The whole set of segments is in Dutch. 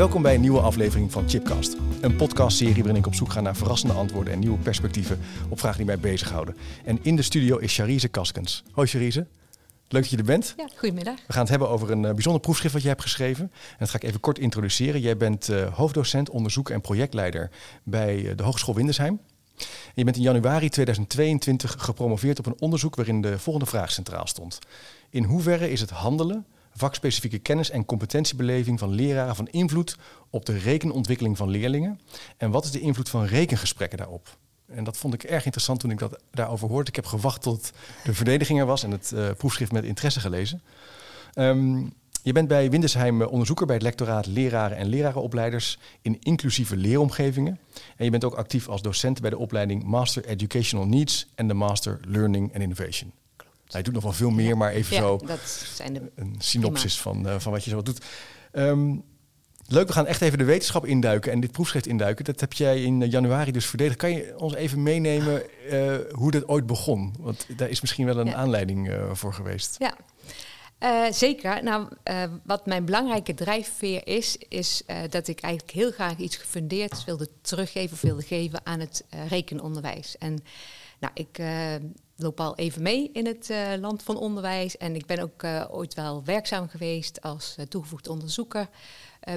Welkom bij een nieuwe aflevering van Chipcast. Een podcastserie waarin ik op zoek ga naar verrassende antwoorden en nieuwe perspectieven op vragen die mij bezighouden. En in de studio is Charize Kaskens. Hoi Charize. Leuk dat je er bent. Ja, goedemiddag. We gaan het hebben over een uh, bijzonder proefschrift wat je hebt geschreven. En dat ga ik even kort introduceren. Jij bent uh, hoofddocent, onderzoek en projectleider bij uh, de Hogeschool Windersheim. En je bent in januari 2022 gepromoveerd op een onderzoek waarin de volgende vraag centraal stond. In hoeverre is het handelen, vakspecifieke kennis en competentiebeleving van leraren van invloed op de rekenontwikkeling van leerlingen? En wat is de invloed van rekengesprekken daarop? En dat vond ik erg interessant toen ik dat daarover hoorde. Ik heb gewacht tot de verdediging er was en het uh, proefschrift met interesse gelezen. Um, je bent bij Windesheim onderzoeker bij het lectoraat Leraren en Lerarenopleiders in inclusieve leeromgevingen. En je bent ook actief als docent bij de opleiding Master Educational Needs en de Master Learning and Innovation. Je doet nog wel veel meer, maar even ja, zo dat zijn de een synopsis van, uh, van wat je zo doet. Um, Leuk, we gaan echt even de wetenschap induiken en dit proefschrift induiken. Dat heb jij in januari dus verdedigd. Kan je ons even meenemen uh, hoe dat ooit begon? Want daar is misschien wel een ja. aanleiding uh, voor geweest. Ja, uh, zeker. Nou, wat mijn belangrijke drijfveer is, is dat ik eigenlijk heel graag iets gefundeerd wilde teruggeven of wilde geven aan het rekenonderwijs. En nou, ik loop al even mee in het uh, land van onderwijs. En ik ben ook uh, ooit wel werkzaam geweest als uh, toegevoegd onderzoeker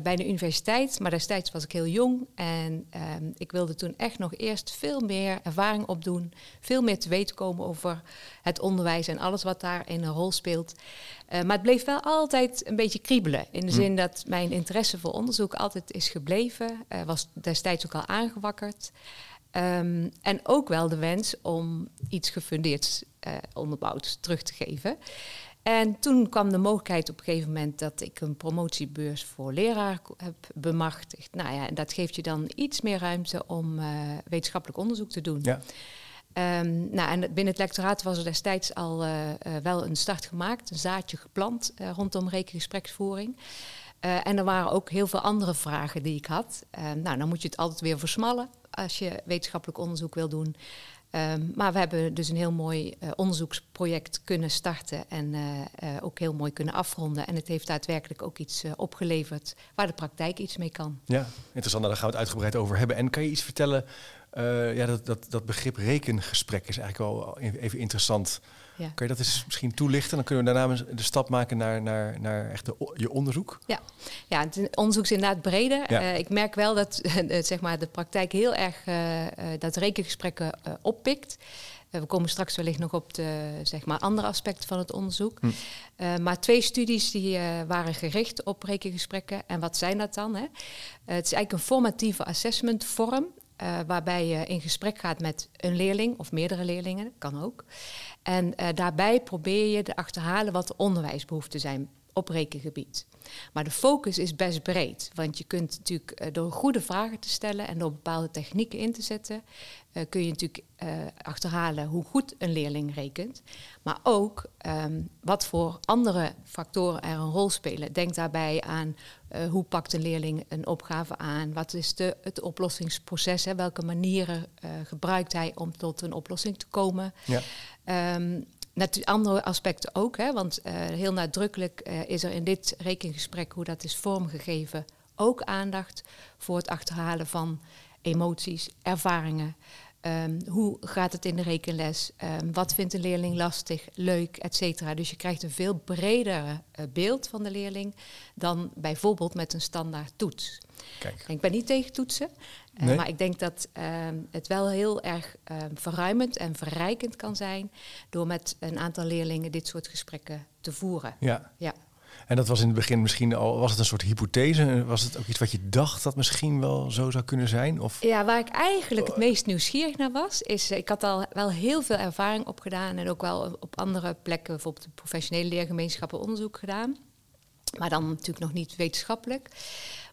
bij de universiteit. Maar destijds was ik heel jong en ehm, ik wilde toen echt nog eerst veel meer ervaring opdoen. Veel meer te weten komen over het onderwijs en alles wat daarin een rol speelt. maar het bleef wel altijd een beetje kriebelen. In de zin hm. dat mijn interesse voor onderzoek altijd is gebleven. was destijds ook al aangewakkerd. Um, en ook wel de wens om iets gefundeerd uh, onderbouwd terug te geven. En toen kwam de mogelijkheid op een gegeven moment dat ik een promotiebeurs voor leraar heb bemachtigd. Nou ja, en dat geeft je dan iets meer ruimte om uh, wetenschappelijk onderzoek te doen. Ja. Um, nou, en binnen het lectoraat was er destijds al uh, uh, wel een start gemaakt, een zaadje geplant rondom rekengespreksvoering. En er waren ook heel veel andere vragen die ik had. Uh, nou, dan moet je het altijd weer versmallen als je wetenschappelijk onderzoek wil doen. Um, maar we hebben dus een heel mooi uh, onderzoeksproject kunnen starten en ook heel mooi kunnen afronden. En het heeft daadwerkelijk ook iets opgeleverd waar de praktijk iets mee kan. Ja, interessant. Daar gaan we het uitgebreid over hebben. En kan je iets vertellen? ja, dat, dat, dat begrip rekengesprek is eigenlijk wel even interessant. Ja. Kan je dat eens misschien toelichten? Dan kunnen we daarna de stap maken naar, naar, naar echt de, je onderzoek. Ja. ja, het onderzoek is inderdaad breder. Ja. Uh, ik merk wel dat zeg maar, de praktijk heel erg uh, dat rekengesprekken uh, oppikt. we komen straks wellicht nog op de zeg maar, andere aspecten van het onderzoek. Hm. maar twee studies die waren gericht op rekengesprekken. En wat zijn dat dan? Hè? het is eigenlijk een formatieve assessmentvorm. Uh, waarbij je in gesprek gaat met een leerling of meerdere leerlingen, kan ook. En uh, daarbij probeer je te achterhalen wat de onderwijsbehoeften zijn op rekengebied. Maar de focus is best breed, want je kunt natuurlijk uh, door goede vragen te stellen en door bepaalde technieken in te zetten, uh, kun je natuurlijk uh, achterhalen hoe goed een leerling rekent, maar ook um, wat voor andere factoren er een rol spelen. Denk daarbij aan hoe pakt een leerling een opgave aan, wat is de, het oplossingsproces, hè, welke manieren gebruikt hij om tot een oplossing te komen. Ja. Um, Natuurlijk andere aspecten ook, hè, want heel nadrukkelijk is er in dit rekengesprek, hoe dat is vormgegeven, ook aandacht voor het achterhalen van emoties, ervaringen. Um, hoe gaat het in de rekenles? Um, wat vindt een leerling lastig, leuk, et cetera? Dus je krijgt een veel breder uh, beeld van de leerling dan bijvoorbeeld met een standaard toets. Kijk. Ik ben niet tegen toetsen, uh, nee. maar ik denk dat uh, het wel heel erg verruimend en verrijkend kan zijn door met een aantal leerlingen dit soort gesprekken te voeren. Ja. ja. En dat was in het begin misschien al, was het een soort hypothese? Was het ook iets wat je dacht dat misschien wel zo zou kunnen zijn? Of? Ja, waar ik eigenlijk het meest nieuwsgierig naar was, is ik had al wel heel veel ervaring opgedaan en ook wel op andere plekken, bijvoorbeeld de professionele leergemeenschappen onderzoek gedaan. Maar dan natuurlijk nog niet wetenschappelijk.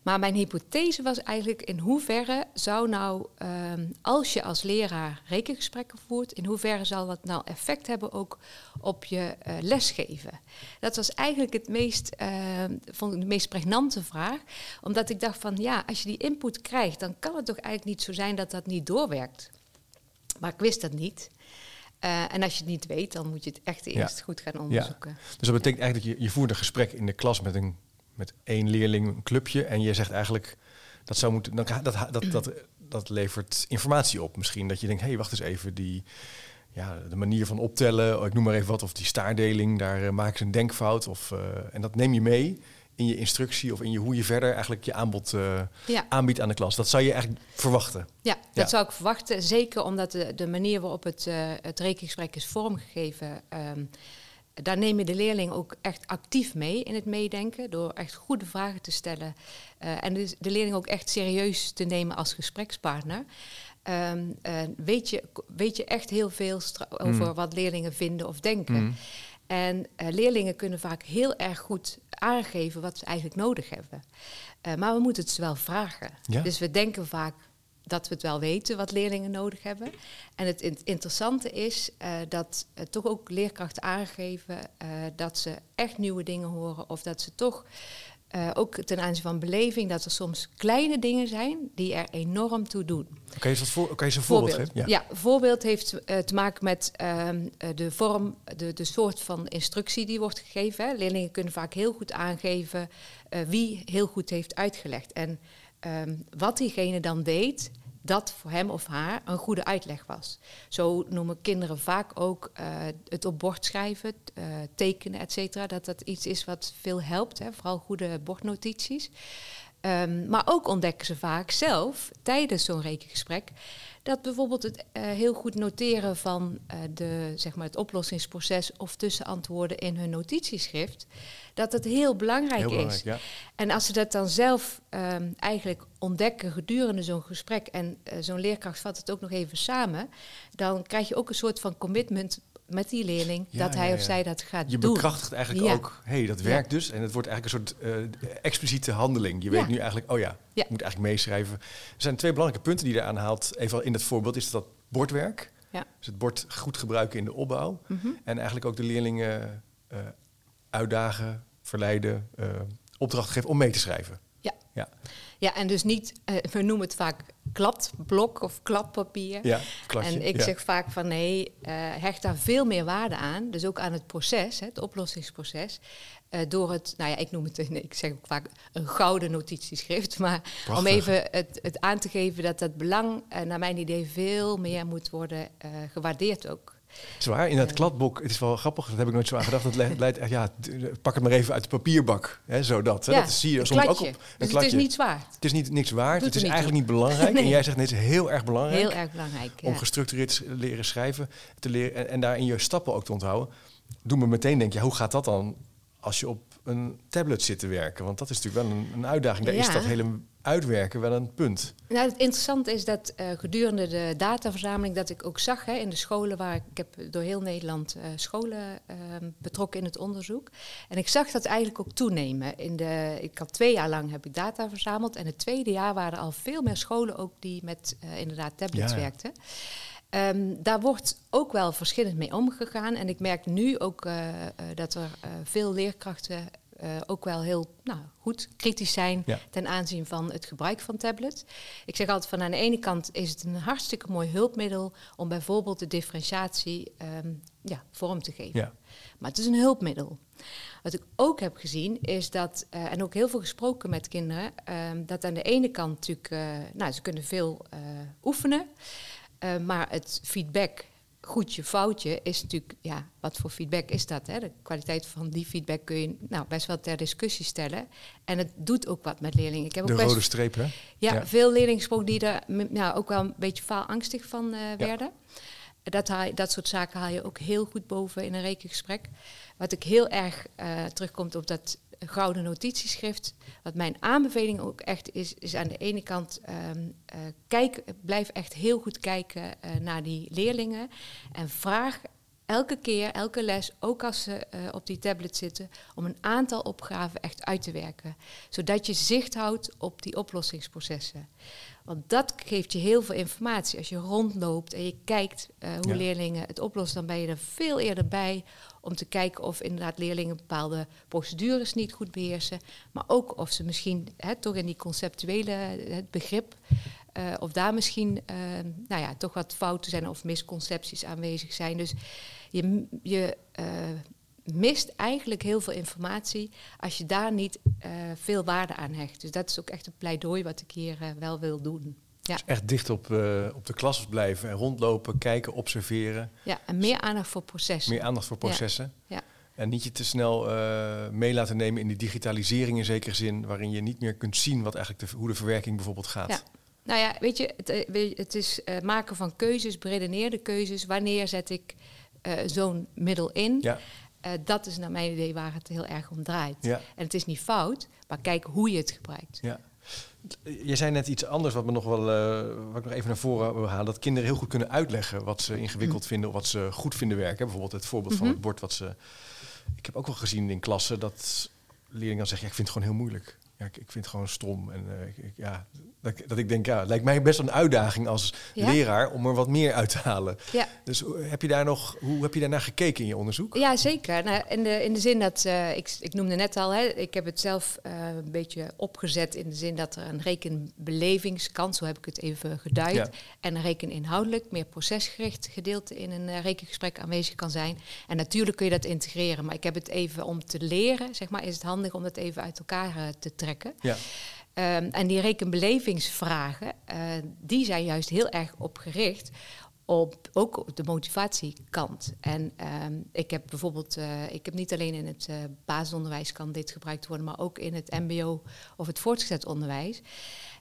Maar mijn hypothese was eigenlijk in hoeverre zou nou, ehm, als je als leraar rekengesprekken voert, in hoeverre zal dat nou effect hebben ook op je uh, lesgeven? Dat was eigenlijk het meest, uh, vond ik de meest pregnante vraag, omdat ik dacht van ja, als je die input krijgt, dan kan het toch eigenlijk niet zo zijn dat dat niet doorwerkt. Maar ik wist dat niet. Uh, en als je het niet weet, dan moet je het echt eerst goed gaan onderzoeken. Ja. Dus dat betekent eigenlijk dat je, je voert een gesprek in de klas met een met één leerling, een clubje. En je zegt eigenlijk, dat zou moeten, dat, dat, dat, dat, dat levert informatie op. Misschien dat je denkt, hé, hey, wacht eens even, die, ja, de manier van optellen, ik noem maar even wat, of die staardeling, daar uh, maken ze een denkfout. Of, uh, en dat neem je mee in je instructie of in je hoe je verder eigenlijk je aanbod uh, ja. aanbiedt aan de klas. Dat zou je eigenlijk verwachten. Ja, dat ja. zou ik verwachten. Zeker omdat de, de manier waarop het, het rekengesprek is vormgegeven. Um, daar neem je de leerling ook echt actief mee in het meedenken, door echt goede vragen te stellen uh, en dus de leerling ook echt serieus te nemen als gesprekspartner. Um, uh, weet, je, weet je echt heel veel over mm. wat leerlingen vinden of denken. Mm. En uh, leerlingen kunnen vaak heel erg goed aangeven wat ze eigenlijk nodig hebben. maar we moeten het ze wel vragen. Ja. Dus we denken vaak, dat we het wel weten wat leerlingen nodig hebben. En het interessante is uh, dat uh, toch ook leerkrachten aangeven uh, dat ze echt nieuwe dingen horen. Of dat ze toch ook ten aanzien van beleving, dat er soms kleine dingen zijn die er enorm toe doen. Kan je, dat voor, kan je een voorbeeld, voorbeeld geven? Ja. ja, voorbeeld heeft te maken met ehm, de vorm, de, de soort van instructie die wordt gegeven. Hè. Leerlingen kunnen vaak heel goed aangeven wie heel goed heeft uitgelegd. En um, wat diegene dan deed, dat voor hem of haar een goede uitleg was. Zo noemen kinderen vaak ook uh, het op bord schrijven, uh, tekenen, et cetera. Dat dat iets is wat veel helpt, hè, vooral goede bordnotities. Um, maar ook ontdekken ze vaak zelf tijdens zo'n rekengesprek dat bijvoorbeeld het uh, heel goed noteren van uh, de, zeg maar het oplossingsproces of tussenantwoorden in hun notitieschrift, dat het heel belangrijk, heel belangrijk is. Ja. En als ze dat dan zelf um, eigenlijk ontdekken gedurende zo'n gesprek en uh, zo'n leerkracht vat het ook nog even samen, dan krijg je ook een soort van commitment met die leerling ja, dat hij ja, ja. of zij dat gaat je doen. Je bekrachtigt eigenlijk ook, hé, hey, dat werkt dus. En het wordt eigenlijk een soort uh, expliciete handeling. Je weet nu eigenlijk, oh ja, ik moet eigenlijk meeschrijven. Er zijn twee belangrijke punten die je eraan haalt. Even in het voorbeeld is dat bordwerk. Dus het bord goed gebruiken in de opbouw. Mm -hmm. En eigenlijk ook de leerlingen uh, uitdagen, verleiden, uh, opdracht geven om mee te schrijven. Ja. ja. Ja, en dus niet, we noemen het vaak kladblok of kladpapier. Ja, en ik ja. zeg vaak van nee, uh, hecht daar veel meer waarde aan. Dus ook aan het proces, hè, het oplossingsproces. Uh, door het, nou ja, ik noem het, nee, ik zeg ook vaak een gouden notitieschrift. Maar Prachtig. om even het, het, aan te geven dat dat belang, naar mijn idee, veel meer moet worden gewaardeerd ook. Zwaar, in dat kladboek, het is wel grappig, dat heb ik nooit zo aan gedacht. Het leidt ja, pak het maar even uit de papierbak. Hè, zo dat. Hè, ja, dat zie je soms ook op een dus het is niet zwaar. Het is niet niks waard, het is eigenlijk niet belangrijk. nee. En jij zegt net, het is heel erg belangrijk. Heel erg belangrijk, Om gestructureerd te leren schrijven te leren, en, en daarin je stappen ook te onthouden. Doe me meteen denk je, hoe gaat dat dan als je op een tablet zit te werken? Want dat is natuurlijk wel een, een uitdaging. Daar ja. is dat hele uitwerken wel een punt. Nou, het interessante is dat uh, gedurende de dataverzameling dat ik ook zag hè, in de scholen waar ik, ik heb door heel Nederland uh, scholen uh, betrokken in het onderzoek. En ik zag dat eigenlijk ook toenemen. In de, ik had twee jaar lang heb ik data verzameld en het tweede jaar waren er al veel meer scholen ook die met inderdaad tablets ja, ja. werkten. Um, daar wordt ook wel verschillend mee omgegaan. En ik merk nu ook uh, dat er uh, veel leerkrachten ook wel heel nou, goed kritisch zijn ja. ten aanzien van het gebruik van tablets. Ik zeg altijd van aan de ene kant is het een hartstikke mooi hulpmiddel om bijvoorbeeld de differentiatie um, ja, vorm te geven. Ja. Maar het is een hulpmiddel. Wat ik ook heb gezien is dat, uh, en ook heel veel gesproken met kinderen, uh, dat aan de ene kant natuurlijk, uh, nou, ze kunnen veel oefenen. Maar het feedback, goedje, foutje, is natuurlijk, ja, wat voor feedback is dat? Hè? De kwaliteit van die feedback kun je nou, best wel ter discussie stellen. En het doet ook wat met leerlingen. Ik heb de ook rode streep, hè? Ja, ja, veel leerlingen gesproken die er nou, ook wel een beetje faalangstig van uh, werden. Ja. Dat, haal, dat soort zaken haal je ook heel goed boven in een rekengesprek. Wat ik heel erg uh, terugkomt op dat gouden notitieschrift. Wat mijn aanbeveling ook echt is, is aan de ene kant um, uh, kijk, blijf echt heel goed kijken uh, naar die leerlingen en vraag elke keer, elke les, ook als ze eh, op die tablet zitten, om een aantal opgaven echt uit te werken. Zodat je zicht houdt op die oplossingsprocessen. Want dat geeft je heel veel informatie. Als je rondloopt en je kijkt uh, hoe leerlingen het oplossen, dan ben je er veel eerder bij om te kijken of inderdaad leerlingen bepaalde procedures niet goed beheersen. Maar ook of ze misschien toch in die conceptuele het begrip, uh, of daar misschien nou ja, toch wat fouten zijn of misconcepties aanwezig zijn. Dus je, je uh, mist eigenlijk heel veel informatie als je daar niet veel waarde aan hecht. Dus dat is ook echt een pleidooi wat ik hier wel wil doen. Ja. Dus echt dicht op, op de klas blijven en rondlopen, kijken, observeren. Ja, en meer aandacht voor processen. Meer aandacht voor processen. Ja. En niet je te snel mee laten nemen in die digitalisering in zekere zin, waarin je niet meer kunt zien wat eigenlijk de, hoe de verwerking bijvoorbeeld gaat. Ja. Nou ja, weet je, het, eh, het is maken van keuzes, beredeneerde keuzes. Wanneer zet ik uh, zo'n middel in? Ja. Uh, dat is naar mijn idee waar het heel erg om draait. Ja. En het is niet fout, maar kijk hoe je het gebruikt. Ja. Je zei net iets anders wat, me nog wel, wat ik nog even naar voren wil halen. Dat kinderen heel goed kunnen uitleggen wat ze ingewikkeld mm. vinden of wat ze goed vinden werken. Bijvoorbeeld het voorbeeld van mhm. het bord wat ze... Ik heb ook wel gezien in klassen dat leerlingen dan zeggen... Ja, ik vind het gewoon heel moeilijk. Ja, ik, ik vind het gewoon stom. En ik, ja, dat, dat, ik denk, ja, het lijkt mij best een uitdaging als leraar om er wat meer uit te halen. Ja. Dus heb je daar nog, hoe heb je daarnaar gekeken in je onderzoek? Ja, zeker. Nou, in, de, in de zin dat, uh, ik, ik noemde net al, hè, ik heb het zelf uh, een beetje opgezet in de zin dat er een rekenbelevingskant, zo heb ik het even geduid, ja. en een rekeninhoudelijk, meer procesgericht gedeelte in een rekengesprek aanwezig kan zijn. En natuurlijk kun je dat integreren, maar ik heb het even om te leren, zeg maar, is het handig om het even uit elkaar te trekken. Ja. Um, en die rekenbelevingsvragen, uh, die zijn juist heel erg opgericht op ook op de motivatiekant. En um, ik heb bijvoorbeeld, uh, ik heb niet alleen in het uh, basisonderwijs kan dit gebruikt worden, maar ook in het MBO of het voortgezet onderwijs.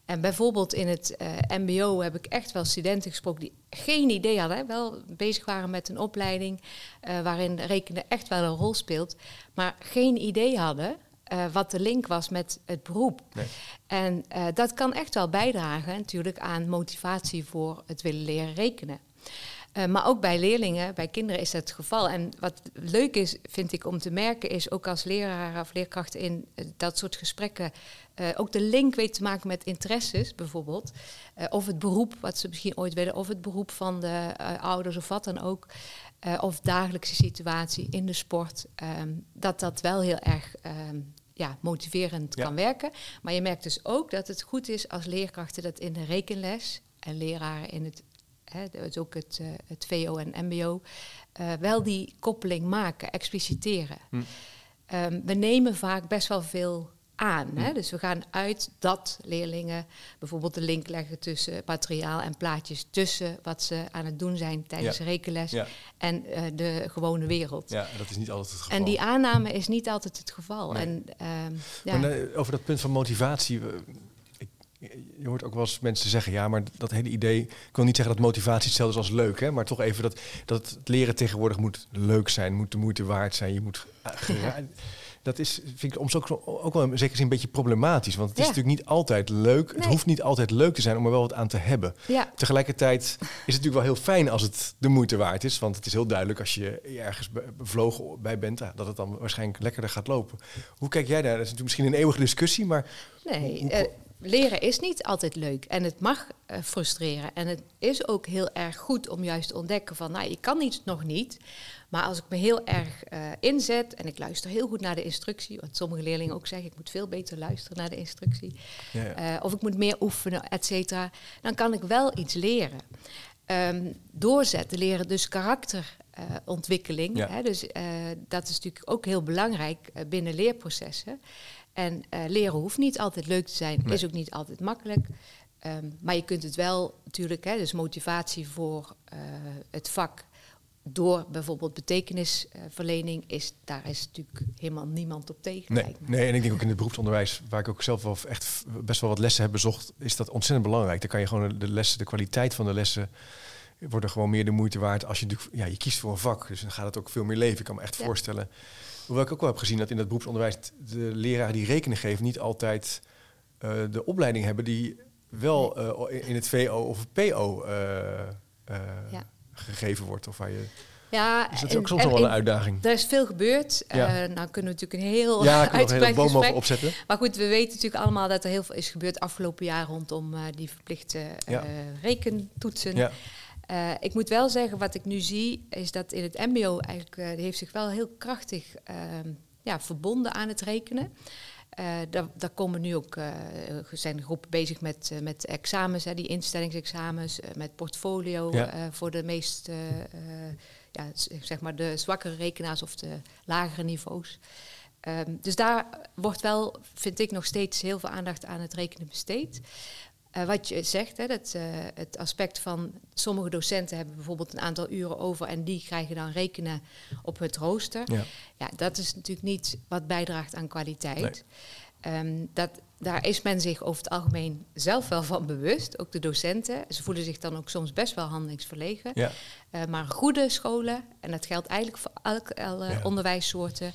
En bijvoorbeeld in het MBO heb ik echt wel studenten gesproken die geen idee hadden, wel bezig waren met een opleiding waarin rekenen echt wel een rol speelt, maar geen idee hadden uh, wat de link was met het beroep. Nee. En uh, dat kan echt wel bijdragen natuurlijk aan motivatie voor het willen leren rekenen. Uh, maar ook bij leerlingen, bij kinderen is dat het geval. En wat leuk is, vind ik om te merken, is ook als leraar of leerkracht in dat soort gesprekken ook de link weet te maken met interesses, bijvoorbeeld. of het beroep wat ze misschien ooit willen, of het beroep van de ouders of wat dan ook. of dagelijkse situatie in de sport. Ehm, dat dat wel heel erg ehm, ja, motiverend kan werken. Maar je merkt dus ook dat het goed is als leerkrachten dat in de rekenles en leraren in het, hè, dus ook het, uh, het VO en MBO, uh, eh, wel die koppeling maken, expliciteren. Hm. Um, we nemen vaak best wel veel aan. Hè? Dus we gaan uit dat leerlingen bijvoorbeeld de link leggen tussen materiaal en plaatjes, tussen wat ze aan het doen zijn tijdens ja. rekenles en uh, de gewone wereld. Ja, dat is niet altijd het geval. En die aanname is niet altijd het geval. Nee. En, um, ja. maar, uh, over dat punt van motivatie. Ik, je hoort ook wel eens mensen zeggen, ja, maar dat hele idee, ik wil niet zeggen dat motivatie hetzelfde is als leuk, hè, maar toch even dat, dat het leren tegenwoordig moet leuk zijn, moet de moeite waard zijn. Je moet dat is, vind ik soms ook, ook wel in zekere zin een beetje problematisch. Want het is natuurlijk niet altijd leuk. Het hoeft niet altijd leuk te zijn om er wel wat aan te hebben. Ja. Tegelijkertijd is het natuurlijk wel heel fijn als het de moeite waard is. Want het is heel duidelijk als je ergens bevlogen bij bent, dat het dan waarschijnlijk lekkerder gaat lopen. Hoe kijk jij daar? Dat is natuurlijk misschien een eeuwige discussie, maar. Nee. Hoe, hoe, leren is niet altijd leuk en het mag uh, frustreren. En het is ook heel erg goed om juist te ontdekken van, nou, je kan iets nog niet. Maar als ik me heel erg uh, inzet en ik luister heel goed naar de instructie, wat sommige leerlingen ook zeggen, ik moet veel beter luisteren naar de instructie, ja, ja. Uh, of ik moet meer oefenen, et cetera, dan kan ik wel iets leren. Um, doorzetten, leren dus karakterontwikkeling. Ja. Hè, dus dat is natuurlijk ook heel belangrijk binnen leerprocessen. En leren hoeft niet altijd leuk te zijn, nee. is ook niet altijd makkelijk. Um, maar je kunt het wel natuurlijk, hè, dus motivatie voor uh, het vak door bijvoorbeeld betekenisverlening is, daar is natuurlijk helemaal niemand op tegen. Nee, nee, en ik denk ook in het beroepsonderwijs, waar ik ook zelf wel echt best wel wat lessen heb bezocht, is dat ontzettend belangrijk. Dan kan je gewoon de lessen, de kwaliteit van de lessen worden gewoon meer de moeite waard als je ja, je kiest voor een vak. Dus dan gaat het ook veel meer leven. Ik kan me echt ja. voorstellen Hoewel ik ook wel heb gezien dat in het beroepsonderwijs de leraren die rekenen geven niet altijd uh, de opleiding hebben die wel uh, in het VO of het PO uh, ja. Gegeven wordt. Of waar je Ja, dus dat is ook soms wel een uitdaging. Er is veel gebeurd. Ja. Uh, nou kunnen we natuurlijk een heel ja, uitgebreid een gesprek opzetten. Maar goed, we weten natuurlijk allemaal dat er heel veel is gebeurd afgelopen jaar rondom uh, die verplichte uh, rekentoetsen. Ja. ik moet wel zeggen, wat ik nu zie, is dat in het MBO eigenlijk heeft zich wel heel krachtig ehm, ja, verbonden aan het rekenen. Uh, daar, daar, komen nu ook, uh, zijn groepen bezig met, uh, met examens, hè, die instellingsexamens, met portfolio voor de meest, ja, zeg maar de zwakkere rekenaars of de lagere niveaus. Um, dus daar wordt wel, vind ik, nog steeds heel veel aandacht aan het rekenen besteed. Uh, wat je zegt, hè, dat, uh, het aspect van sommige docenten hebben bijvoorbeeld een aantal uren over en die krijgen dan rekenen op het rooster. Ja, ja dat is natuurlijk niet wat bijdraagt aan kwaliteit. Um, dat, daar is men zich over het algemeen zelf wel van bewust, ook de docenten. Ze voelen zich dan ook soms best wel handelingsverlegen. Ja. Uh, maar goede scholen, en dat geldt eigenlijk voor elke, alle ja. onderwijssoorten,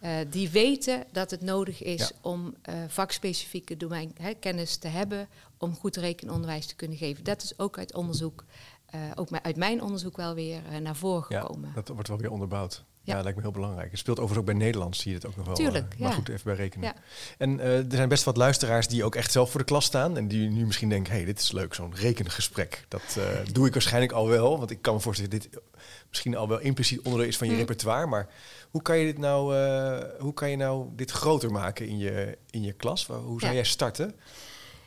uh, die weten dat het nodig is ja. om uh, vakspecifieke domein, hè, kennis te hebben om goed rekenonderwijs te kunnen geven. Dat is ook uit onderzoek, ook uit mijn onderzoek wel weer naar voren gekomen. Ja, dat wordt wel weer onderbouwd. Ja. lijkt me heel belangrijk. Het speelt overigens ook bij Nederlands, zie je het ook nog wel. Tuurlijk, uh, maar goed, even bij rekenen. Ja. En uh, er zijn best wat luisteraars die ook echt zelf voor de klas staan. En die nu misschien denken, hé, hey, dit is leuk, zo'n rekengesprek. Dat uh, doe ik waarschijnlijk al wel. Want ik kan me voorstellen dat dit misschien al wel impliciet onderdeel is van je mm. repertoire. Maar hoe kan je dit nou, hoe kan je nou dit groter maken in je, in je klas? Hoe zou jij starten?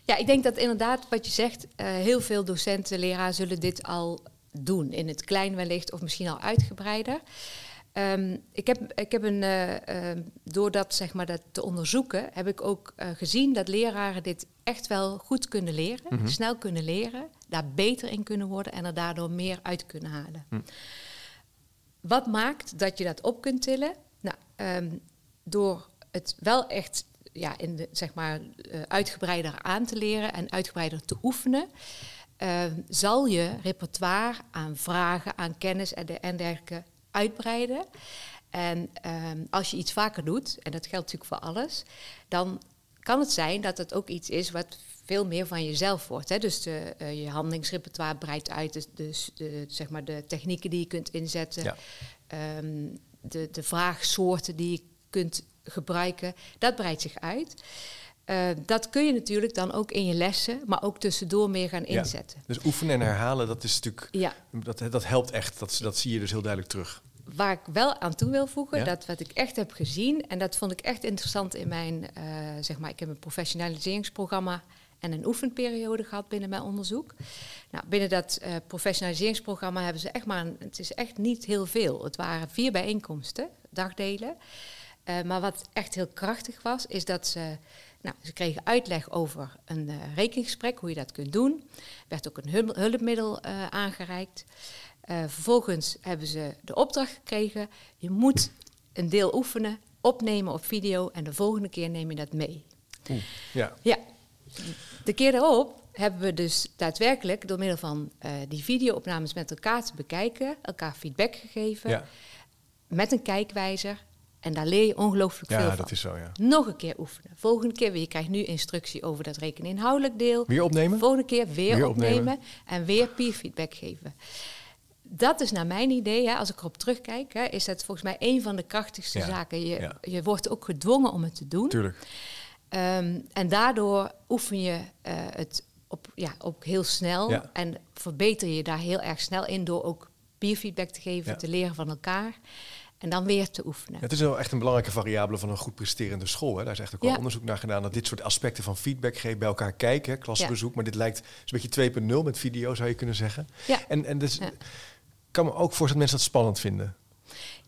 Ja, ik denk dat inderdaad wat je zegt, heel veel docenten, leraren zullen dit al doen. In het klein wellicht of misschien al uitgebreider. Um, ik heb, ik heb een, uh, uh, door dat, zeg maar, dat te onderzoeken, heb ik ook uh, gezien dat leraren dit echt wel goed kunnen leren, mm -hmm. snel kunnen leren, daar beter in kunnen worden en er daardoor meer uit kunnen halen. Mm. Wat maakt dat je dat op kunt tillen? Nou, um, door het wel echt ja, in de, zeg maar, uitgebreider aan te leren en uitgebreider te oefenen. Ehm, zal je repertoire aan vragen, aan kennis en, de, en dergelijke uitbreiden. En um, als je iets vaker doet, en dat geldt natuurlijk voor alles, dan kan het zijn dat het ook iets is wat veel meer van jezelf wordt. Hè? Dus de, uh, je handelingsrepertoire breidt uit, dus, de, zeg maar de technieken die je kunt inzetten, ja. um, de, de vraagsoorten die je kunt gebruiken, dat breidt zich uit. Uh, dat kun je natuurlijk dan ook in je lessen, maar ook tussendoor meer gaan inzetten. Ja, dus oefenen en herhalen, dat is natuurlijk, ja. dat, dat helpt echt. Dat, dat zie je dus heel duidelijk terug waar ik wel aan toe wil voegen, dat wat ik echt heb gezien, en dat vond ik echt interessant in mijn, uh, zeg maar, ik heb een professionaliseringsprogramma en een oefenperiode gehad binnen mijn onderzoek. Nou, binnen dat uh, professionaliseringsprogramma hebben ze echt maar, een, het is echt niet heel veel. Het waren vier bijeenkomsten, dagdelen. Maar wat echt heel krachtig was, is dat ze, nou, ze kregen uitleg over een uh, rekengesprek, hoe je dat kunt doen. Er werd ook een hulpmiddel aangereikt. Uh, vervolgens hebben ze de opdracht gekregen: je moet een deel oefenen, opnemen op video en de volgende keer neem je dat mee. Oeh, ja. ja. De keer daarop hebben we dus daadwerkelijk door middel van uh, die videoopnames met elkaar te bekijken, elkaar feedback gegeven, ja. met een kijkwijzer. En daar leer je ongelooflijk ja, veel van. dat is zo, ja. Nog een keer oefenen. Volgende keer weer. Je krijgt nu instructie over dat rekeninhoudelijk deel. Weer opnemen? Volgende keer weer, weer opnemen. opnemen. En weer peer feedback geven dat is naar mijn idee, hè, als ik erop terugkijk, hè, is dat volgens mij een van de krachtigste zaken. Je, je wordt ook gedwongen om het te doen. Tuurlijk. Um, en daardoor oefen je uh, het op, ja, ook heel snel ja. en verbeter je daar heel erg snel in door ook peerfeedback te geven, te leren van elkaar. En dan weer te oefenen. Het is wel echt een belangrijke variabele van een goed presterende school. Hè. Daar is echt ook wel onderzoek naar gedaan dat dit soort aspecten van feedback geven, bij elkaar kijken, klasbezoek. Maar dit lijkt een beetje 2.0 met video, zou je kunnen zeggen. Ja. En, en dus kan me ook voorstellen dat mensen dat spannend vinden.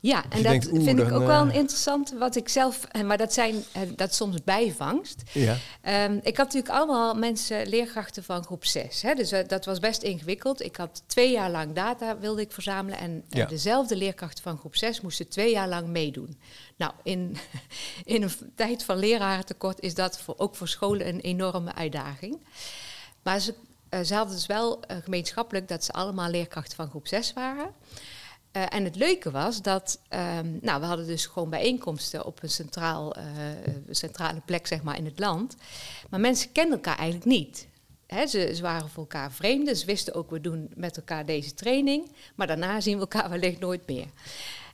Ja, en dat vind ik ook wel een interessant wat ik zelf, maar dat zijn dat soms bijvangst. Ja. Um, ik had natuurlijk allemaal mensen, leerkrachten van groep 6. Hè, dus dat was best ingewikkeld. Ik had twee jaar lang data wilde ik verzamelen en ja. dezelfde leerkrachten van groep 6 moesten twee jaar lang meedoen. Nou, in, in een tijd van lerarentekort is dat voor, ook voor scholen een enorme uitdaging. Maar ze uh, ze hadden dus wel gemeenschappelijk dat ze allemaal leerkrachten van groep 6 waren. Uh, en het leuke was dat, um, nou, we hadden dus gewoon bijeenkomsten op een centraal, centrale plek, zeg maar, in het land. Maar mensen kenden elkaar eigenlijk niet. ze, waren voor elkaar vreemden. Ze wisten ook, we doen met elkaar deze training. Maar daarna zien we elkaar wellicht nooit meer.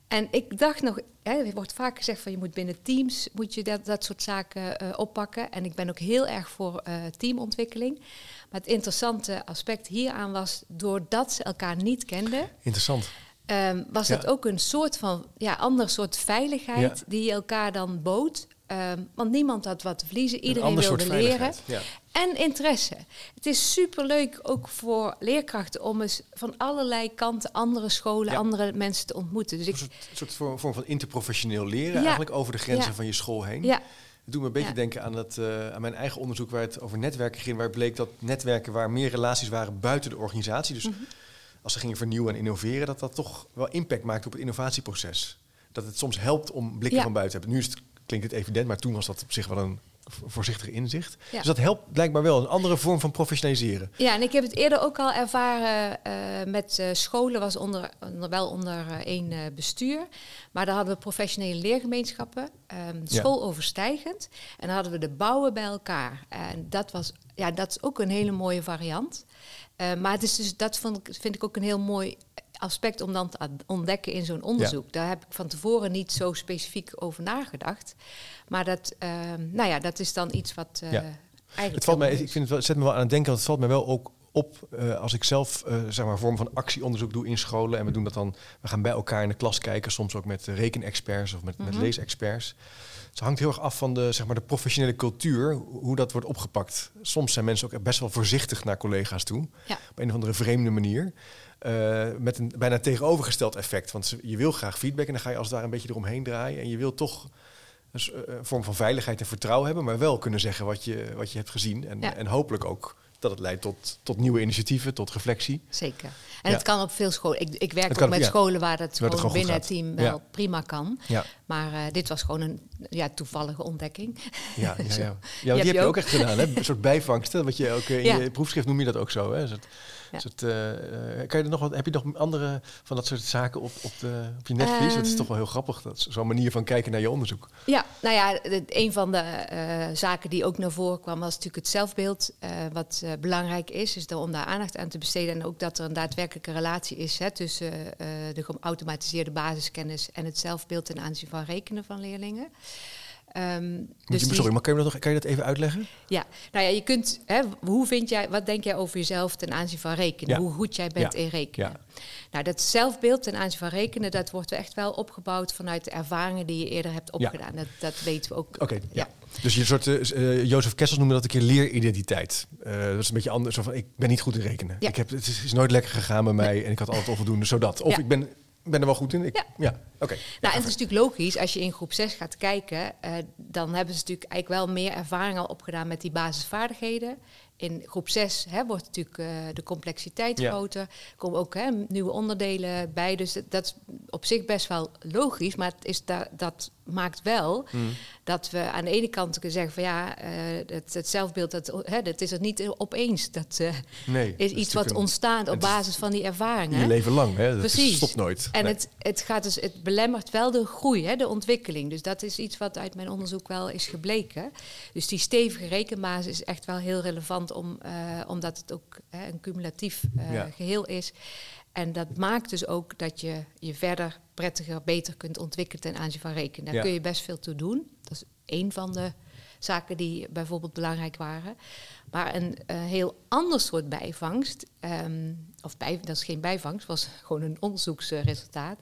En ik dacht nog, er wordt vaak gezegd van je moet binnen teams moet je dat, dat soort zaken uh, oppakken. En ik ben ook heel erg voor teamontwikkeling. Maar het interessante aspect hieraan was, doordat ze elkaar niet kenden. Interessant. Um, was ja. het ook een soort van ja, ander soort veiligheid ja. die je elkaar dan bood. Um, want niemand had wat te verliezen, iedereen wilde leren. Ja. En interesse. Het is superleuk ook voor leerkrachten om eens van allerlei kanten andere scholen, andere mensen te ontmoeten. Dus ik, een soort, soort vorm van interprofessioneel leren, eigenlijk over de grenzen van je school heen. Ja. Het doet me een beetje denken aan, het, uh, aan mijn eigen onderzoek waar het over netwerken ging, waar bleek dat netwerken waar meer relaties waren buiten de organisatie. Dus mm -hmm. Als ze gingen vernieuwen en innoveren, dat dat toch wel impact maakt op het innovatieproces. Dat het soms helpt om blikken van buiten te hebben. Nu is het klinkt het evident, maar toen was dat op zich wel een voorzichtig inzicht. Ja. Dus dat helpt blijkbaar wel, een andere vorm van professionaliseren. Ja, en ik heb het eerder ook al ervaren uh, met uh, scholen, was onder, onder wel onder uh, één bestuur. Maar daar hadden we professionele leergemeenschappen, um, schooloverstijgend. En dan hadden we de bouwen bij elkaar. En dat, was, ja, dat is ook een hele mooie variant. Maar het is dus, dat vond ik, vind ik ook een heel mooi aspect om dan te ontdekken in zo'n onderzoek. Daar heb ik van tevoren niet zo specifiek over nagedacht. Maar dat, uh, nou ja, dat is dan iets wat uh, ja. eigenlijk. Het valt mij, ik vind het wel, zet me wel aan het denken, want het valt me wel ook op uh, als ik zelf uh, zeg maar vorm van actieonderzoek doe in scholen en we doen dat dan, we gaan bij elkaar in de klas kijken, soms ook met rekenexperts of met, mm -hmm. met leesexperts. Het hangt heel erg af van de, zeg maar, de professionele cultuur, hoe dat wordt opgepakt. Soms zijn mensen ook best wel voorzichtig naar collega's toe, ja. op een of andere vreemde manier. Uh, met een bijna tegenovergesteld effect. Want je wil graag feedback en dan ga je als daar een beetje eromheen draaien. En je wil toch een, een, vorm van veiligheid en vertrouwen hebben, maar wel kunnen zeggen wat je, wat je hebt gezien. En, ja. en hopelijk ook dat het leidt tot, tot nieuwe initiatieven, tot reflectie. Zeker. En ja. het kan op veel scholen. Ik, ik werk ook met ja. scholen waar dat gewoon, gewoon binnen het team wel prima kan. Maar uh, dit was gewoon een ja, toevallige ontdekking. Ja, ja, ja. ja die heb je, ook. ook echt gedaan. Hè? Een soort bijvangsten. Wat je ook in je proefschrift noem je dat ook zo. Hè? Soort, ja. soort, uh, kan je er nog wat, heb je nog andere van dat soort zaken op, op, de, op je netvlies? Um, het is toch wel heel grappig. Dat zo'n manier van kijken naar je onderzoek. Ja, nou ja, een van de uh, zaken die ook naar voren kwam was natuurlijk het zelfbeeld. wat belangrijk is, is om daar aandacht aan te besteden. En ook dat er een daadwerkelijke relatie is hè, tussen de geautomatiseerde basiskennis en het zelfbeeld ten aanzien van rekenen van leerlingen. Um, dus je, sorry, maar kan je, dat nog, kan je dat even uitleggen? Ja, nou ja, je kunt, hè, hoe vind jij, wat denk jij over jezelf ten aanzien van rekenen? Ja. Hoe goed jij bent ja. in rekenen? Ja. Nou, dat zelfbeeld ten aanzien van rekenen, dat wordt echt wel opgebouwd vanuit de ervaringen die je eerder hebt opgedaan. Dat, dat weten we ook. Oké, okay, ja. Dus je soort, uh, Jozef Kessels noemde dat een keer leeridentiteit. Uh, dat is een beetje anders. Van, ik ben niet goed in rekenen. Ik heb, het is, is nooit lekker gegaan bij mij en ik had altijd onvoldoende, zodat. Of ik ben ben er wel goed in. Ik, ja. ja. Oké. Okay. Nou, en het is natuurlijk logisch, als je in groep 6 gaat kijken, uh, dan hebben ze natuurlijk eigenlijk wel meer ervaring al opgedaan met die basisvaardigheden. In groep 6 hè, wordt natuurlijk uh, de complexiteit ja. groter. Er komen ook hè, nieuwe onderdelen bij. Dus dat is op zich best wel logisch. Maar het is da dat maakt wel mm. Dat we aan de ene kant kunnen zeggen van ja, uh, het, het, zelfbeeld, dat, hè, dat is er niet opeens. Dat uh, nee, is iets wat ontstaat op basis van die ervaringen. Je leven lang, hè? Dat Precies. stopt nooit. En nee. het, het, gaat dus, het belemmert wel de groei, hè, de ontwikkeling. Dus dat is iets wat uit mijn onderzoek wel is gebleken. Dus die stevige rekenbasis is echt wel heel relevant om, uh, omdat het ook hè, een cumulatief ja. geheel is. En dat maakt dus ook dat je je verder prettiger, beter kunt ontwikkelen ten aanzien van rekenen. Daar ja. kun je best veel toe doen. Dat is één van de zaken die bijvoorbeeld belangrijk waren. Maar een uh, heel ander soort bijvangst, um, of bij, dat is geen bijvangst, was gewoon een onderzoeksresultaat,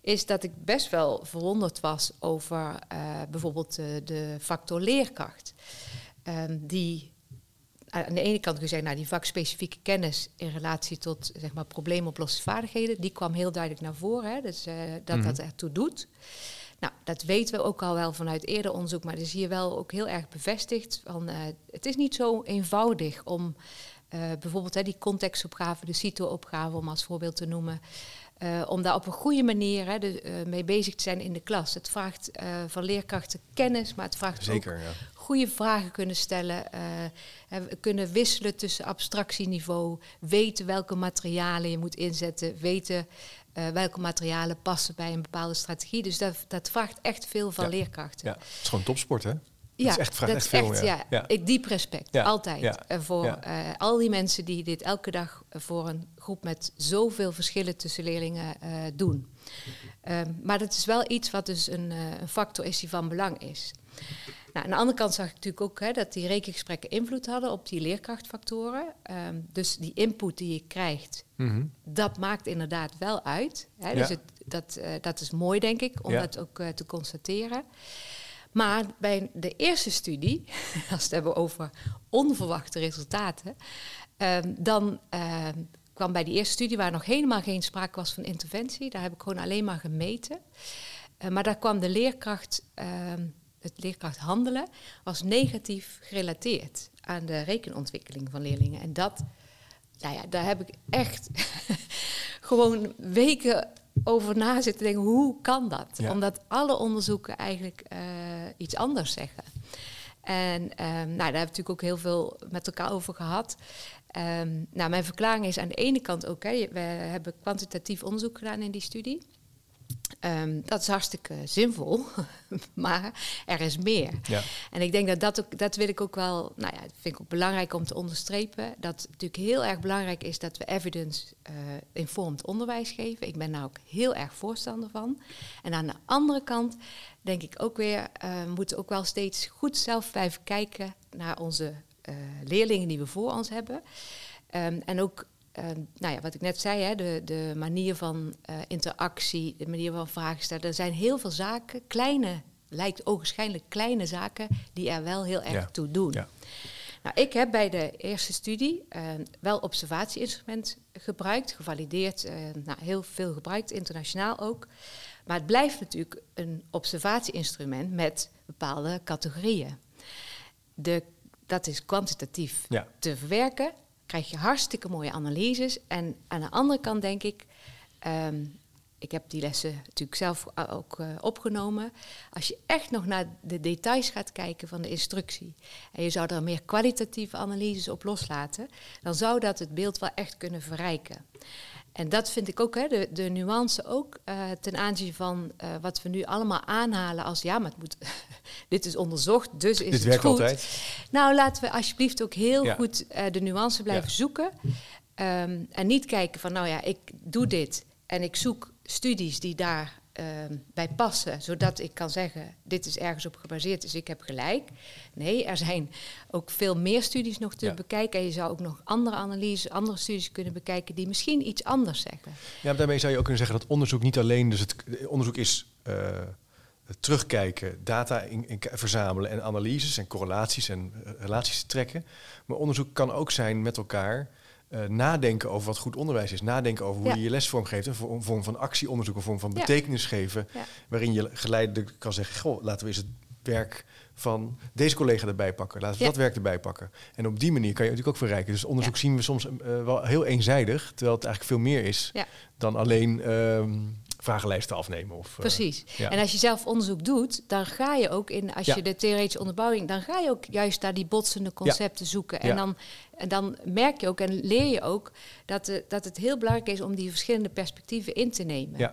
is dat ik best wel verwonderd was over uh, bijvoorbeeld uh, de factor leerkracht. Um, die aan de ene kant kun je zeggen, nou, die vakspecifieke kennis in relatie tot zeg maar, probleemoplossingsvaardigheden, die kwam heel duidelijk naar voren. Hè, dus uh, dat mm -hmm. dat ertoe doet. Nou, dat weten we ook al wel vanuit eerder onderzoek, maar dat is hier wel ook heel erg bevestigd. Van, uh, het is niet zo eenvoudig om uh, bijvoorbeeld hè, die contextopgave, de CITO-opgave om als voorbeeld te noemen, uh, om daar op een goede manier hè, de, uh, mee bezig te zijn in de klas. Het vraagt uh, van leerkrachten kennis, maar het vraagt Zeker, ook ja. goede vragen kunnen stellen. kunnen wisselen tussen abstractieniveau, weten welke materialen je moet inzetten, weten welke materialen passen bij een bepaalde strategie. Dus dat, dat vraagt echt veel van ja. leerkrachten. Ja, het is gewoon topsport, hè? Ja, dat is echt, vraagt dat echt is veel. echt, ja. ja. Ik diep respect, altijd. Ja. eh, voor eh, al die mensen die dit elke dag voor een groep met zoveel verschillen tussen leerlingen eh, doen. Ehm, maar dat is wel iets wat dus een, eh, een factor is die van belang is. Nou, aan de andere kant zag ik natuurlijk ook hè, dat die rekengesprekken invloed hadden op die leerkrachtfactoren. Ehm, dus die input die je krijgt, Mhm. dat maakt inderdaad wel uit. Hè? Dus het, dat, eh, dat is mooi, denk ik, om dat ook eh, te constateren. Maar bij de eerste studie, als we het hebben over onverwachte resultaten, ehm, dan ehm, kwam bij die eerste studie waar nog helemaal geen sprake was van interventie. Daar heb ik gewoon alleen maar gemeten. Eh, maar daar kwam de leerkracht, ehm, het leerkracht handelen, was negatief gerelateerd aan de rekenontwikkeling van leerlingen. En dat, nou ja, daar heb ik echt gewoon weken over na zitten denken, hoe kan dat? Ja. Omdat alle onderzoeken eigenlijk eh, iets anders zeggen. En ehm, nou, daar hebben we natuurlijk ook heel veel met elkaar over gehad. Ehm, nou, mijn verklaring is aan de ene kant ook, hè, we hebben kwantitatief onderzoek gedaan in die studie. Ehm, dat is hartstikke zinvol, maar er is meer. Ja. En ik denk dat dat ook, dat wil ik ook wel, nou ja, vind ik ook belangrijk om te onderstrepen. Dat het natuurlijk heel erg belangrijk is dat we evidence-informed onderwijs geven. Ik ben daar ook heel erg voorstander van. En aan de andere kant denk ik ook weer, eh, we moeten ook wel steeds goed zelf blijven kijken naar onze eh, leerlingen die we voor ons hebben. Ehm, en ook nou ja, wat ik net zei, hè, de, de manier van eh, interactie, de manier van vragen stellen. Er zijn heel veel zaken, kleine, lijkt ogenschijnlijk kleine zaken, die er wel heel erg Ja. toe doen. Ja. Nou, ik heb bij de eerste studie eh, wel observatieinstrument gebruikt, gevalideerd, eh, nou, heel veel gebruikt, internationaal ook. Maar het blijft natuurlijk een observatieinstrument met bepaalde categorieën. De, dat is kwantitatief Ja. te verwerken, krijg je hartstikke mooie analyses. En aan de andere kant denk ik, ehm, ik heb die lessen natuurlijk zelf ook eh, opgenomen. Als je echt nog naar de details gaat kijken van de instructie en je zou er meer kwalitatieve analyses op loslaten, dan zou dat het beeld wel echt kunnen verrijken. En dat vind ik ook, hè, de, de nuance ook eh, ten aanzien van eh, wat we nu allemaal aanhalen als ja, maar het moet, dit is onderzocht, dus is Dit het werkt goed. altijd. Nou, laten we alsjeblieft ook heel Ja. goed eh, de nuance blijven Ja. zoeken. Ehm, en niet kijken van, nou ja, ik doe dit en ik zoek studies die daar bij passen, zodat ik kan zeggen, dit is ergens op gebaseerd, dus ik heb gelijk. Nee, er zijn ook veel meer studies nog te Ja. bekijken. En je zou ook nog andere analyses, andere studies kunnen bekijken die misschien iets anders zeggen. Ja, maar daarmee zou je ook kunnen zeggen dat onderzoek niet alleen, dus het onderzoek is eh, terugkijken, data in, in- verzamelen en analyses en correlaties en eh, relaties trekken. Maar onderzoek kan ook zijn met elkaar eh, nadenken over wat goed onderwijs is, nadenken over hoe Ja. je je les vormgeeft, een vo- een vorm van actieonderzoek, een vorm van betekenis geven, Ja. waarin je geleidelijk kan zeggen, goh, laten we eens het werk van deze collega erbij pakken, laten we dat werk erbij pakken. En op die manier kan je natuurlijk ook verrijken. Dus onderzoek zien we soms eh, wel heel eenzijdig, terwijl het eigenlijk veel meer is dan alleen ehm, vragenlijsten afnemen. Of, eh, Precies. ja. En als je zelf onderzoek doet, dan ga je ook in, als Ja. je de theoretische onderbouwing, dan ga je ook juist naar die botsende concepten zoeken. En, dan, en dan merk je ook en leer je ook dat, dat het heel belangrijk is om die verschillende perspectieven in te nemen. Ja.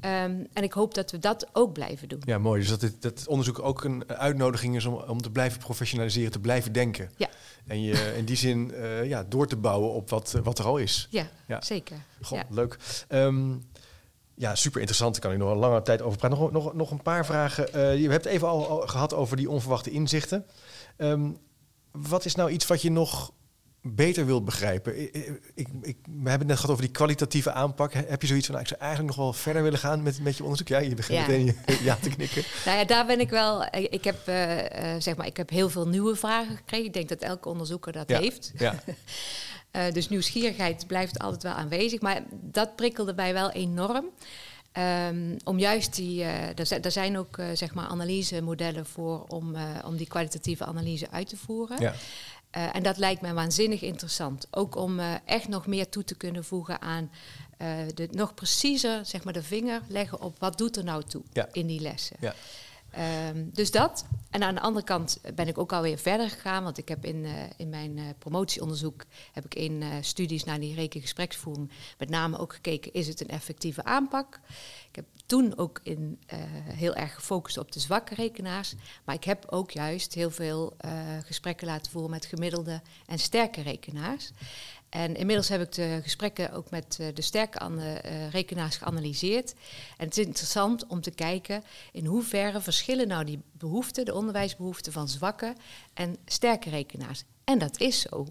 Ehm, en ik hoop dat we dat ook blijven doen. ja, mooi. Dus dat, dit, dat onderzoek ook een uitnodiging is om, om te blijven professionaliseren, te blijven denken. Ja. En je in die zin eh, ja, door te bouwen op wat, wat er al is. Ja, Ja. zeker. Goh, Ja. leuk. Ehm, ja, super interessant. Daar kan ik nog een lange tijd over praten. Nog, nog, nog een paar vragen. Eh, je hebt even al, al gehad over die onverwachte inzichten. Ehm, wat is nou iets wat je nog beter wilt begrijpen? Ik, ik, ik, we hebben het net gehad over die kwalitatieve aanpak. He- Heb je zoiets van, nou, ik zou eigenlijk nog wel verder willen gaan met, met je onderzoek? Ja, je begint Ja. meteen ja te knikken. Nou ja, daar ben ik wel. Ik ik heb, eh, eh, zeg maar, ik heb heel veel nieuwe vragen gekregen. Ik denk dat elke onderzoeker dat Ja. heeft. Ja, Eh, dus nieuwsgierigheid blijft altijd wel aanwezig. Maar dat prikkelde mij wel enorm. Ehm, om juist die. eh, er, zijn, ook eh, zeg maar analysemodellen voor om, eh, om die kwalitatieve analyse uit te voeren. ja. Eh, en dat lijkt mij waanzinnig interessant. Ook om eh, echt nog meer toe te kunnen voegen aan eh, de, nog preciezer zeg maar, de vinger leggen op wat doet er nou toe Ja. in die lessen. Ja. Ehm, dus dat. En aan de andere kant ben ik ook alweer verder gegaan. Want ik heb in, uh, in mijn uh, promotieonderzoek heb ik in uh, studies naar die rekengespreksvoering met name ook gekeken, is het een effectieve aanpak? Ik heb toen ook in, heel erg gefocust op de zwakke rekenaars. Maar ik heb ook juist heel veel gesprekken laten voeren met gemiddelde en sterke rekenaars. En inmiddels heb ik de gesprekken ook met de sterke uh, rekenaars geanalyseerd. En het is interessant om te kijken in hoeverre verschillen nou die behoeften, de onderwijsbehoeften van zwakke en sterke rekenaars. En dat is zo.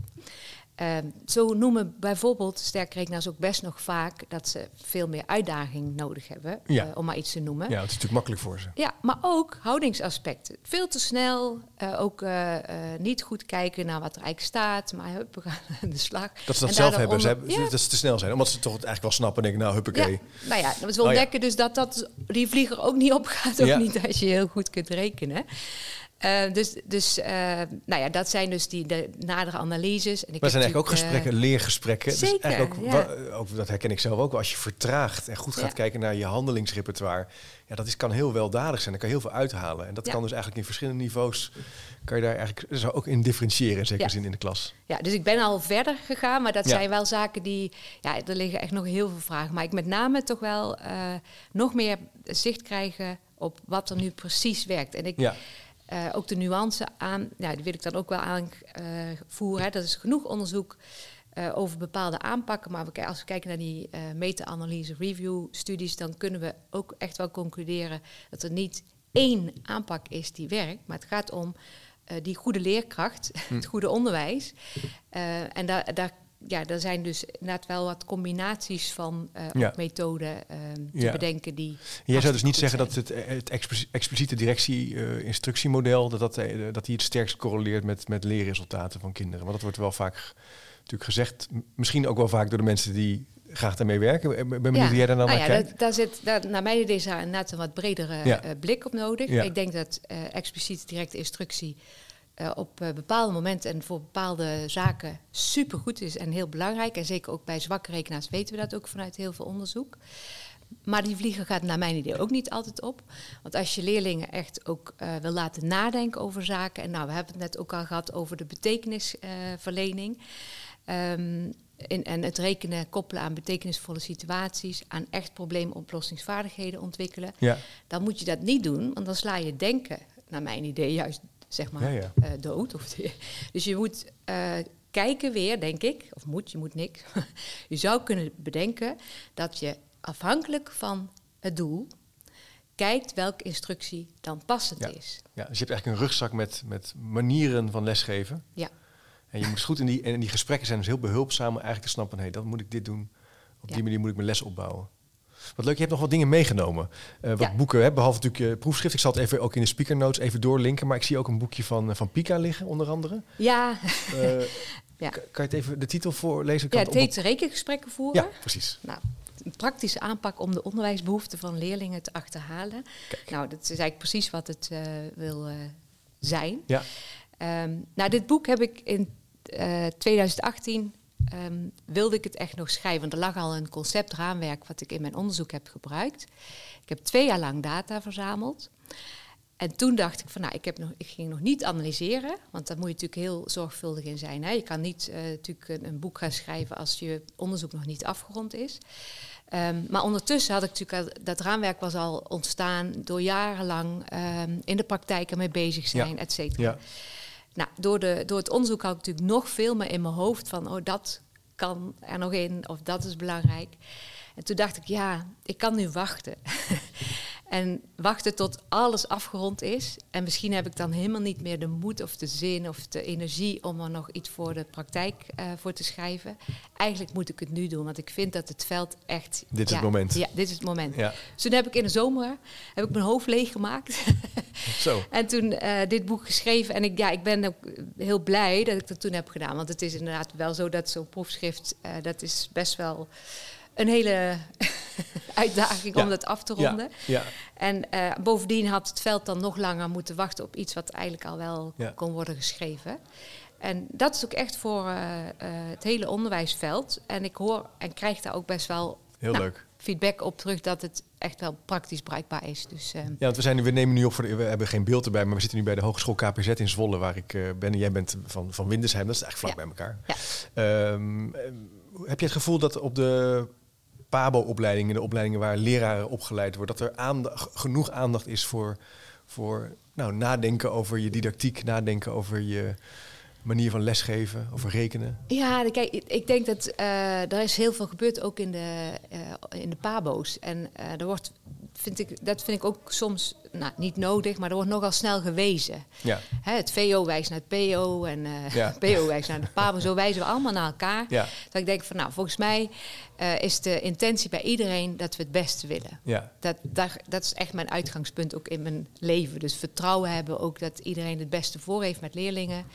Uh, zo noemen bijvoorbeeld sterkrekenaars ook best nog vaak dat ze veel meer uitdaging nodig hebben, ja. uh, om maar iets te noemen. Ja, het is natuurlijk makkelijk voor ze. Ja, maar ook houdingsaspecten. Veel te snel, uh, ook eh, niet goed kijken naar wat er eigenlijk staat, maar hup, we gaan aan de slag. Dat ze dat zelf hebben, ze hebben ja. dat ze te snel zijn, omdat ze toch eigenlijk wel snappen en denken, nou huppakee. Ja, nou ja, we ontdekken oh, dus dat, dat die vlieger ook niet opgaat, ook niet als je heel goed kunt rekenen. Uh, dus dus uh, nou ja, dat zijn dus die de nadere analyses. En ik maar zijn eigenlijk ook gesprekken, uh, leergesprekken. Zeker, dus eigenlijk ook, ja. ook, dat herken ik zelf ook. Als je vertraagt en goed gaat ja. kijken naar je handelingsrepertoire, ja, dat is, kan heel weldadig zijn. Dan kan je heel veel uithalen. En dat kan dus eigenlijk in verschillende niveaus. Kan je daar eigenlijk zou ook in differentiëren in zekere zin in de klas. Ja, dus ik ben al verder gegaan, maar dat zijn wel zaken die, ja, er liggen echt nog heel veel vragen. Maar ik met name toch wel nog meer zicht krijgen op wat er nu precies werkt. En ik. Uh, ook de nuance aan, ja, die wil ik dan ook wel aanvoeren. Uh, dat is genoeg onderzoek uh, over bepaalde aanpakken. Maar als we kijken naar die meta-analyse review studies, dan kunnen we ook echt wel concluderen dat er niet één aanpak is die werkt. Maar het gaat om die goede leerkracht, hm. het goede onderwijs. en daar, daar ja, er zijn dus inderdaad wel wat combinaties van uh, ja. methoden uh, te ja. bedenken die. Jij zou dus niet zeggen dat het, het expliciete directie-instructiemodel uh, dat, dat, dat die het sterkst correleert met, met leerresultaten van kinderen. Want dat wordt wel vaak natuurlijk gezegd, misschien ook wel vaak door de mensen die graag daarmee werken. Ben benieuwd ja. jij daar nou, nou naar ja, kijkt. Dat, daar zit, daar, naar mij is daar inderdaad een wat bredere blik op nodig. Ik denk dat expliciete directe instructie uh, op uh, bepaalde momenten en voor bepaalde zaken supergoed is en heel belangrijk. En zeker ook bij zwakke rekenaars weten we dat ook vanuit heel veel onderzoek. Maar die vliegen gaat naar mijn idee ook niet altijd op. Want als je leerlingen echt ook uh, wil laten nadenken over zaken. En nou, we hebben het net ook al gehad over de betekenisverlening. Um, in, en het rekenen koppelen aan betekenisvolle situaties, aan echt probleemoplossingsvaardigheden ontwikkelen. Ja. Dan moet je dat niet doen, want dan sla je denken, naar mijn idee, juist zeg maar, ja, ja. Uh, dood. Of dus je moet uh, kijken weer, denk ik, of moet, je moet niks. je zou kunnen bedenken dat je afhankelijk van het doel kijkt welke instructie dan passend ja. is. Ja, dus je hebt eigenlijk een rugzak met, met manieren van lesgeven. Ja. En je moet goed in die, en die gesprekken zijn dus heel behulpzaam om eigenlijk te snappen, hé, hey, dan moet ik dit doen. Op die manier moet ik mijn les opbouwen. Wat leuk, je hebt nog wat dingen meegenomen. Uh, wat ja. boeken, hè, behalve natuurlijk je proefschrift. Ik zal het even ook in de speaker notes even doorlinken. Maar ik zie ook een boekje van, van Pika liggen, onder andere. Ja. Uh, ja. Kan je het even de titel voorlezen? Ja, het heet rekengesprekken voeren. Ja, precies. Nou, een praktische aanpak om de onderwijsbehoeften van leerlingen te achterhalen. Kijk. Nou, dat is eigenlijk precies wat het wil zijn. Ja. Um, nou, dit boek heb ik in 2018 um, wilde ik het echt nog schrijven. Want er lag al een conceptraamwerk wat ik in mijn onderzoek heb gebruikt. Ik heb twee jaar lang data verzameld. En toen dacht ik van, nou, ik, heb nog, ik ging nog niet analyseren, want daar moet je natuurlijk heel zorgvuldig in zijn. Hè. Je kan niet uh, natuurlijk een, een, boek gaan schrijven als je onderzoek nog niet afgerond is. Um, maar ondertussen had ik natuurlijk, al, dat raamwerk was al ontstaan door jarenlang um, in de praktijk ermee bezig zijn, ja. et cetera. Ja. Nou, door, de, door het onderzoek had ik natuurlijk nog veel meer in mijn hoofd van, oh, dat kan er nog in of dat is belangrijk. En toen dacht ik, ja, ik kan nu wachten. en wachten tot alles afgerond is. En misschien heb ik dan helemaal niet meer de moed of de zin of de energie om er nog iets voor de praktijk uh, voor te schrijven. Eigenlijk moet ik het nu doen, want ik vind dat het veld echt. Dit is ja, het moment. Ja, dit is het moment. Ja. Dus toen heb ik in de zomer heb ik mijn hoofd leeggemaakt. Zo. en toen uh, dit boek geschreven. En ik, ja, ik ben ook heel blij dat ik dat toen heb gedaan. Want het is inderdaad wel zo dat zo'n proefschrift, uh, dat is best wel een hele uitdaging ja. om dat af te ronden. Ja. En uh, bovendien had het veld dan nog langer moeten wachten op iets wat eigenlijk al wel kon worden geschreven. En dat is ook echt voor uh, uh, het hele onderwijsveld. En ik hoor en krijg daar ook best wel Heel nou, leuk. feedback op terug dat het echt wel praktisch bruikbaar is. Dus, ja, want we, zijn, we nemen nu op voor de, we hebben geen beeld erbij, maar we zitten nu bij de Hogeschool KPZ in Zwolle, waar ik ben. En jij bent van, van Windesheim, dat is eigenlijk vlak bij elkaar. Ja. Ehm, heb je het gevoel dat op de PABO-opleidingen, de opleidingen waar leraren opgeleid worden, dat er aandacht, genoeg aandacht is voor, voor nou, nadenken over je didactiek, nadenken over je manier van lesgeven, over rekenen? Ja, kijk, ik denk dat uh, er is heel veel gebeurd ook in de, uh, in de PABO's. En uh, er wordt vind ik, dat vind ik ook soms nou, niet nodig, maar er wordt nogal snel gewezen. Ja. Hè, het VO wijst naar het PO en uh, ja. PO wijst naar de PABO. Zo wijzen we allemaal naar elkaar. Ja. Dat ik denk van, nou, volgens mij uh, is de intentie bij iedereen dat we het beste willen. Ja. Dat, daar, dat is echt mijn uitgangspunt ook in mijn leven. Dus vertrouwen hebben ook dat iedereen het beste voor heeft met leerlingen.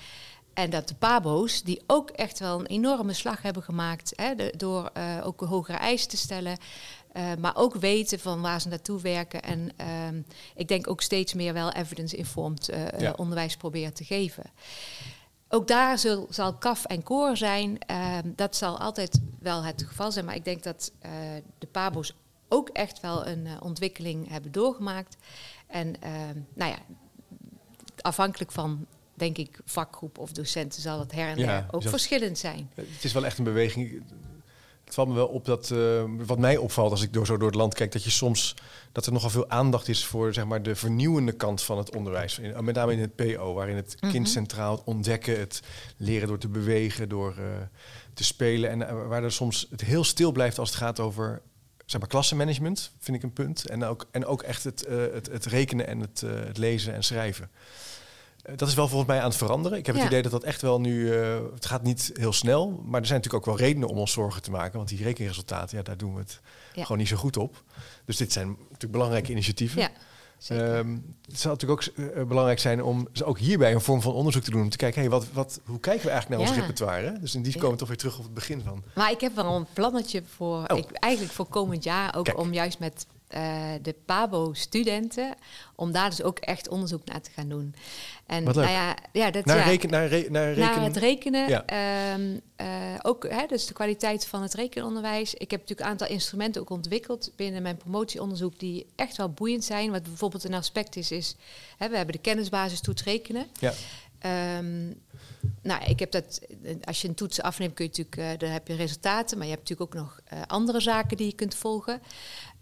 En dat de PABO's, die ook echt wel een enorme slag hebben gemaakt, hè, de, door uh, ook hogere eisen te stellen, uh, maar ook weten van waar ze naartoe werken. En uh, ik denk ook steeds meer wel evidence-informed uh, ja. onderwijs proberen te geven. Ook daar zal, zal kaf en koor zijn. Ehm, dat zal altijd wel het geval zijn. Maar ik denk dat de PABO's ook echt wel een ontwikkeling hebben doorgemaakt. En ehm, nou ja, afhankelijk van denk ik, vakgroep of docenten zal het her en der ook verschillend zijn. Het is wel echt een beweging. Het valt me wel op dat, uh, wat mij opvalt als ik door, zo door het land kijk, dat je soms, dat er nogal veel aandacht is voor zeg maar, de vernieuwende kant van het onderwijs. In, met name in het PO, waarin het kind mhm. centraal het ontdekken, het leren door te bewegen, door uh, te spelen. En uh, waar er soms het heel stil blijft als het gaat over zeg maar, klassenmanagement, vind ik een punt. En ook, en ook echt het, het, het rekenen en het, het lezen en schrijven. Eh, dat is wel volgens mij aan het veranderen. Ik heb het idee dat dat echt wel nu. Uh, het gaat niet heel snel. Maar er zijn natuurlijk ook wel redenen om ons zorgen te maken. Want die rekenresultaten, ja, daar doen we het gewoon niet zo goed op. Dus dit zijn natuurlijk belangrijke initiatieven. Ja, um, het zou natuurlijk ook uh, belangrijk zijn om ook hierbij een vorm van onderzoek te doen. Om te kijken, hey, wat, wat, hoe kijken we eigenlijk naar ons repertoire? Dus in die komen we toch weer terug op het begin van. Maar ik heb wel een plannetje voor, oh. ik, eigenlijk voor komend jaar. Ook om juist met uh, de PABO-studenten, om daar dus ook echt onderzoek naar te gaan doen. En nou ja, ja, dat, naar, ja, reken, naar, re, naar, rekenen. naar het rekenen. Ja. Um, uh, ook hè, dus de kwaliteit van het rekenonderwijs. Ik heb natuurlijk een aantal instrumenten ook ontwikkeld binnen mijn promotieonderzoek die echt wel boeiend zijn. Wat bijvoorbeeld een aspect is, is hè, we hebben de kennisbasis toets rekenen. Ja. Um, nou, ik heb dat, als je een toets afneemt, kun je natuurlijk, uh, dan heb je resultaten, maar je hebt natuurlijk ook nog uh, andere zaken die je kunt volgen.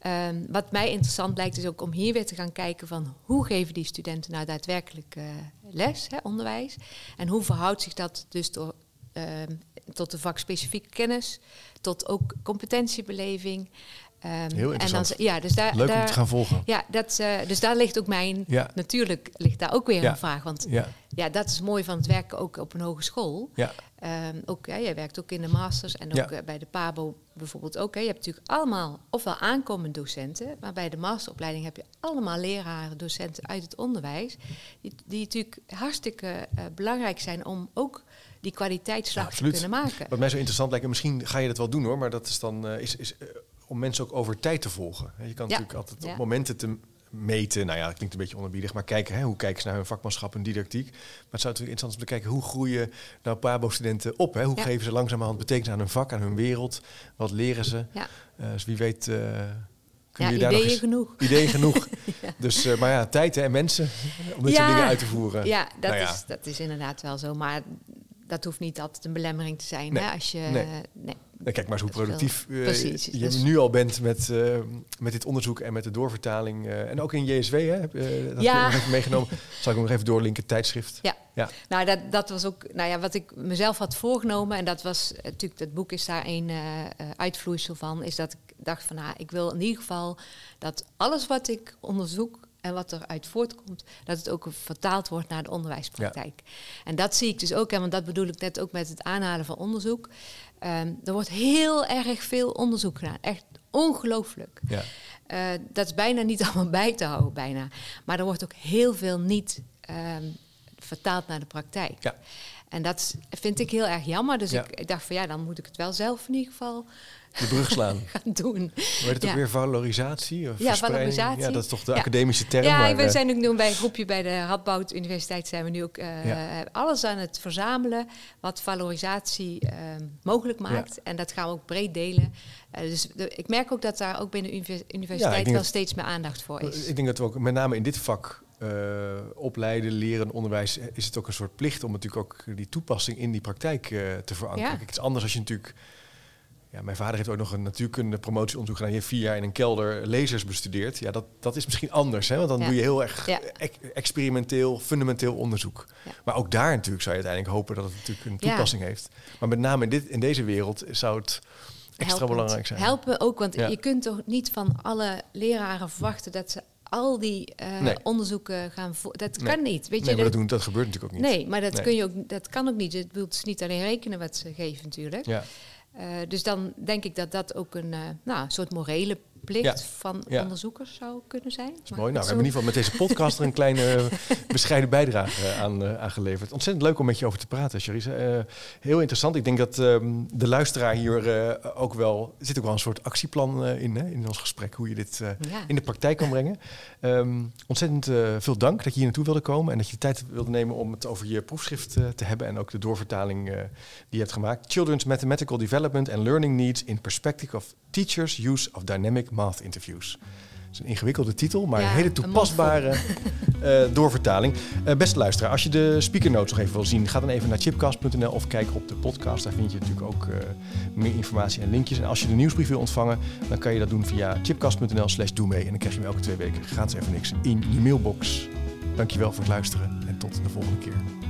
Um, wat mij interessant lijkt is ook om hier weer te gaan kijken van hoe geven die studenten nou daadwerkelijk uh, les, hè, onderwijs. En hoe verhoudt zich dat dus door, uh, tot de vakspecifieke kennis, tot ook competentiebeleving. Um, Heel interessant. En dan, ja, dus daar, Leuk daar, om te gaan volgen. Ja, dat, uh, dus daar ligt ook mijn... Ja. Natuurlijk ligt daar ook weer ja. een vraag. Want ja. ja. dat is mooi van het werken ook op een hogeschool. Ja. Um, ook, ja, jij werkt ook in de masters en ook uh, bij de PABO bijvoorbeeld ook. Hè. Je hebt natuurlijk allemaal ofwel aankomende docenten... maar bij de masteropleiding heb je allemaal leraren, docenten uit het onderwijs... die, die natuurlijk hartstikke uh, belangrijk zijn om ook die kwaliteitsslag te kunnen maken. Wat mij zo interessant lijkt, en misschien ga je dat wel doen hoor... maar dat is dan... is, is om mensen ook over tijd te volgen. Je kan natuurlijk altijd op momenten te meten. Nou ja, dat klinkt een beetje onderbiedig, maar kijken hè, hoe kijken ze naar hun vakmanschap en didactiek. Maar het zou natuurlijk interessant zijn om te kijken hoe groeien nou Pabo-studenten op. Hè? Hoe geven ze langzamerhand betekenis aan hun vak, aan hun wereld? Wat leren ze? Ja. Uh, dus wie weet. Uh, kun je daar ideeën genoeg. Ideeën genoeg. Dus, uh, maar ja, tijd en mensen om dit soort dingen uit te voeren. Ja, dat, nou Is, dat is inderdaad wel zo. Maar dat hoeft niet altijd een belemmering te zijn. Hè? Als je, nee. nee. Kijk maar eens hoe productief uh, je dus nu al bent met, uh, met dit onderzoek en met de doorvertaling. Uh, en ook in JSW, hè? dat ja. heb je meegenomen. Zal ik nog even doorlinken, tijdschrift. Ja, ja. nou dat, dat was ook nou ja, wat ik mezelf had voorgenomen. En dat was natuurlijk, het boek is daar een uitvloeisel van. Is dat ik dacht van, nou, ik wil in ieder geval dat alles wat ik onderzoek en wat eruit voortkomt, dat het ook vertaald wordt naar de onderwijspraktijk. En dat zie ik dus ook, en want dat bedoel ik net ook met het aanhalen van onderzoek. Um, er wordt heel erg veel onderzoek gedaan, echt ongelooflijk. Ja. Uh, dat is bijna niet allemaal bij te houden, bijna. Maar er wordt ook heel veel niet um, vertaald naar de praktijk. Ja. En dat vind ik heel erg jammer. Dus ik, ik, dacht van ja, dan moet ik het wel zelf in ieder geval de brug slaan. gaan doen. Wordt het ook weer valorisatie? Of ja, valorisatie. Ja, dat is toch de academische term. Ja, maar, we eh, zijn ook nu bij een groepje bij de Radboud Universiteit zijn we nu ook uh, alles aan het verzamelen wat valorisatie uh, mogelijk maakt. En dat gaan we ook breed delen. Uh, dus de, ik merk ook dat daar ook binnen de universiteit wel steeds meer aandacht voor is. Ik denk dat we ook met name in dit vak opleiden, leren, onderwijs, is het ook een soort plicht om natuurlijk ook die toepassing in die praktijk uh, te verankeren. Ja. het is anders als je natuurlijk ja, mijn vader heeft ook nog een natuurkunde promotieonderzoek gedaan. Je heeft vier jaar in een kelder lasers bestudeerd. Ja, dat, dat is misschien anders, hè? want dan doe je heel erg experimenteel, fundamenteel onderzoek. Maar ook daar natuurlijk zou je uiteindelijk hopen dat het natuurlijk een toepassing heeft. Maar met name in, dit, in deze wereld zou het extra belangrijk zijn. Helpen ook, want je kunt toch niet van alle leraren verwachten dat ze al die uh, onderzoeken gaan Dat kan niet. Weet nee, je, dat, doen, dat gebeurt natuurlijk ook niet. Nee, maar dat, Kun je ook, dat kan ook niet. Het wil dus niet alleen rekenen wat ze geven natuurlijk. Ja. Uh, dus dan denk ik dat dat ook een uh, nou, soort morele plicht van onderzoekers zou kunnen zijn. Dat is mooi. Nou, we hebben in ieder geval met deze podcast er een kleine bescheiden bijdrage uh, aan, aangeleverd. Ontzettend leuk om met je over te praten, Charisse. heel interessant. Ik denk dat ehm, de luisteraar hier ook wel... Er zit ook wel een soort actieplan in, hè, in ons gesprek... hoe je dit in de praktijk kan brengen. Um, ontzettend veel dank dat je hier naartoe wilde komen... en dat je de tijd wilde nemen om het over je proefschrift te hebben... en ook de doorvertaling die je hebt gemaakt. Children's Mathematical Development and Learning Needs in Perspective of Teachers' Use of Dynamic Math Interviews. Dat is een ingewikkelde titel, maar een hele toepasbare uh, doorvertaling. Uh, beste luisteraar, als je de speaker notes nog even wil zien, ga dan even naar chipcast.nl of kijk op de podcast. Daar vind je natuurlijk ook uh, meer informatie en linkjes. En als je de nieuwsbrief wil ontvangen, dan kan je dat doen via chipcast.nl slash doe mee. En dan krijg je hem elke twee weken gratis even niks in je mailbox. Dankjewel voor het luisteren en tot de volgende keer.